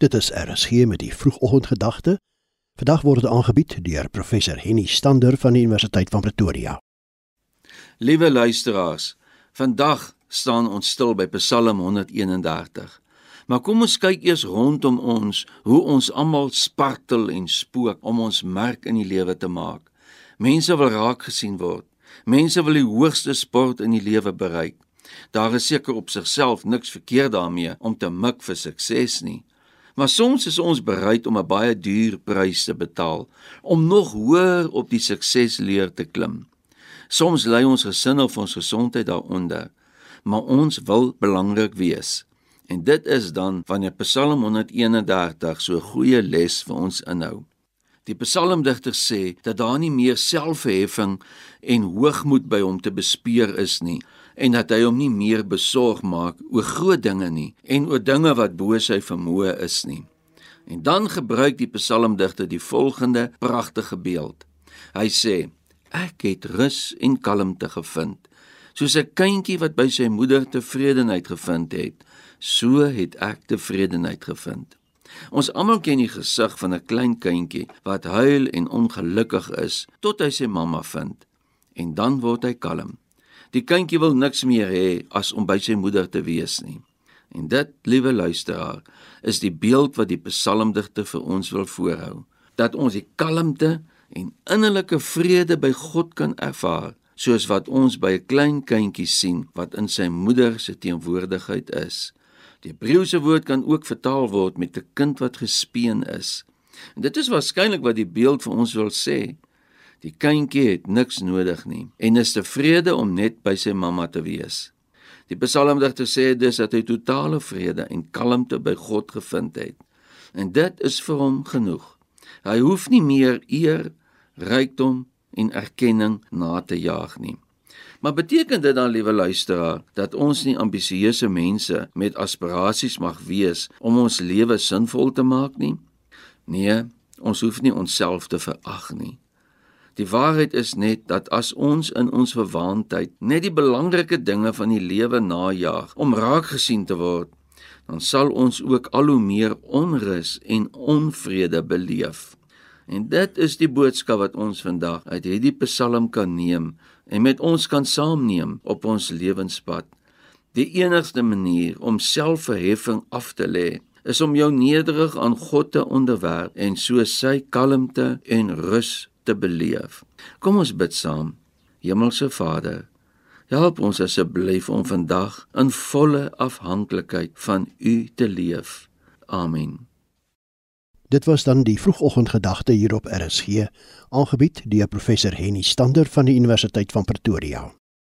Dit is RSG met die vroegoggendgedagte. Vandag word dit aangebied deur professor Henny Stander van die Universiteit van Pretoria. Liewe luisteraars, vandag staan ons stil by Psalm 131. Maar kom ons kyk eers rondom ons hoe ons almal spartel en spook om ons merk in die lewe te maak. Mense wil raak gesien word. Mense wil die hoogste sport in die lewe bereik. Daar is seker op sigself niks verkeerd daarmee om te mik vir sukses nie. Maar soms is ons bereid om 'n baie duur prys te betaal om nog hoër op die suksesleer te klim. Soms lê ons gesin of ons gesondheid daaronder, maar ons wil belangrik wees. En dit is dan wanneer Psalm 131 so 'n goeie les vir ons inhou. Die psalmdigter sê dat daar nie meer selfverheffing en hoogmoed by hom te bespeer is nie, en dat hy hom nie meer besorg maak oor groot dinge nie en oor dinge wat bo sy vermoë is nie. En dan gebruik die psalmdigter die volgende pragtige beeld. Hy sê: Ek het rus en kalmte gevind, soos 'n kindjie wat by sy moeder tevredenheid gevind het, so het ek tevredenheid gevind. Ons almal ken die gesig van 'n klein kindjie wat huil en ongelukkig is tot hy sy mamma vind en dan word hy kalm. Die kindjie wil niks meer hê as om by sy moeder te wees nie. En dit, liewe luisteraar, is die beeld wat die psalmdigter vir ons wil voorhou, dat ons die kalmte en innerlike vrede by God kan ervaar, soos wat ons by 'n klein kindjie sien wat in sy moeder se teenwoordigheid is. Die Hebreëse woord kan ook vertaal word met 'n kind wat gespeen is. En dit is waarskynlik wat die beeld vir ons wil sê. Die kindjie het niks nodig nie en is tevrede om net by sy mamma te wees. Die psalmdigter sê dus dat hy totale vrede en kalmte by God gevind het. En dit is vir hom genoeg. Hy hoef nie meer eer, rykdom en erkenning na te jaag nie. Maar beteken dit dan, liewe luisteraar, dat ons nie ambisieuse mense met aspirasies mag wees om ons lewe sinvol te maak nie? Nee, ons hoef nie onsself te verag nie. Die waarheid is net dat as ons in ons verwaandheid net die belangrike dinge van die lewe najag om raak gesien te word, dan sal ons ook al hoe meer onrus en onvrede beleef. En dit is die boodskap wat ons vandag uit hierdie Psalm kan neem en met ons kan saamneem op ons lewenspad. Die enigste manier om selfverheffing af te lê, is om jou nederig aan God te onderwerf en so sy kalmte en rus te beleef. Kom ons bid saam. Hemelse Vader, help ons asseblief om vandag in volle afhanklikheid van U te leef. Amen. Dit was dan die vroegoggendgedagte hier op RSG, aangebied deur professor Henny Stander van die Universiteit van Pretoria.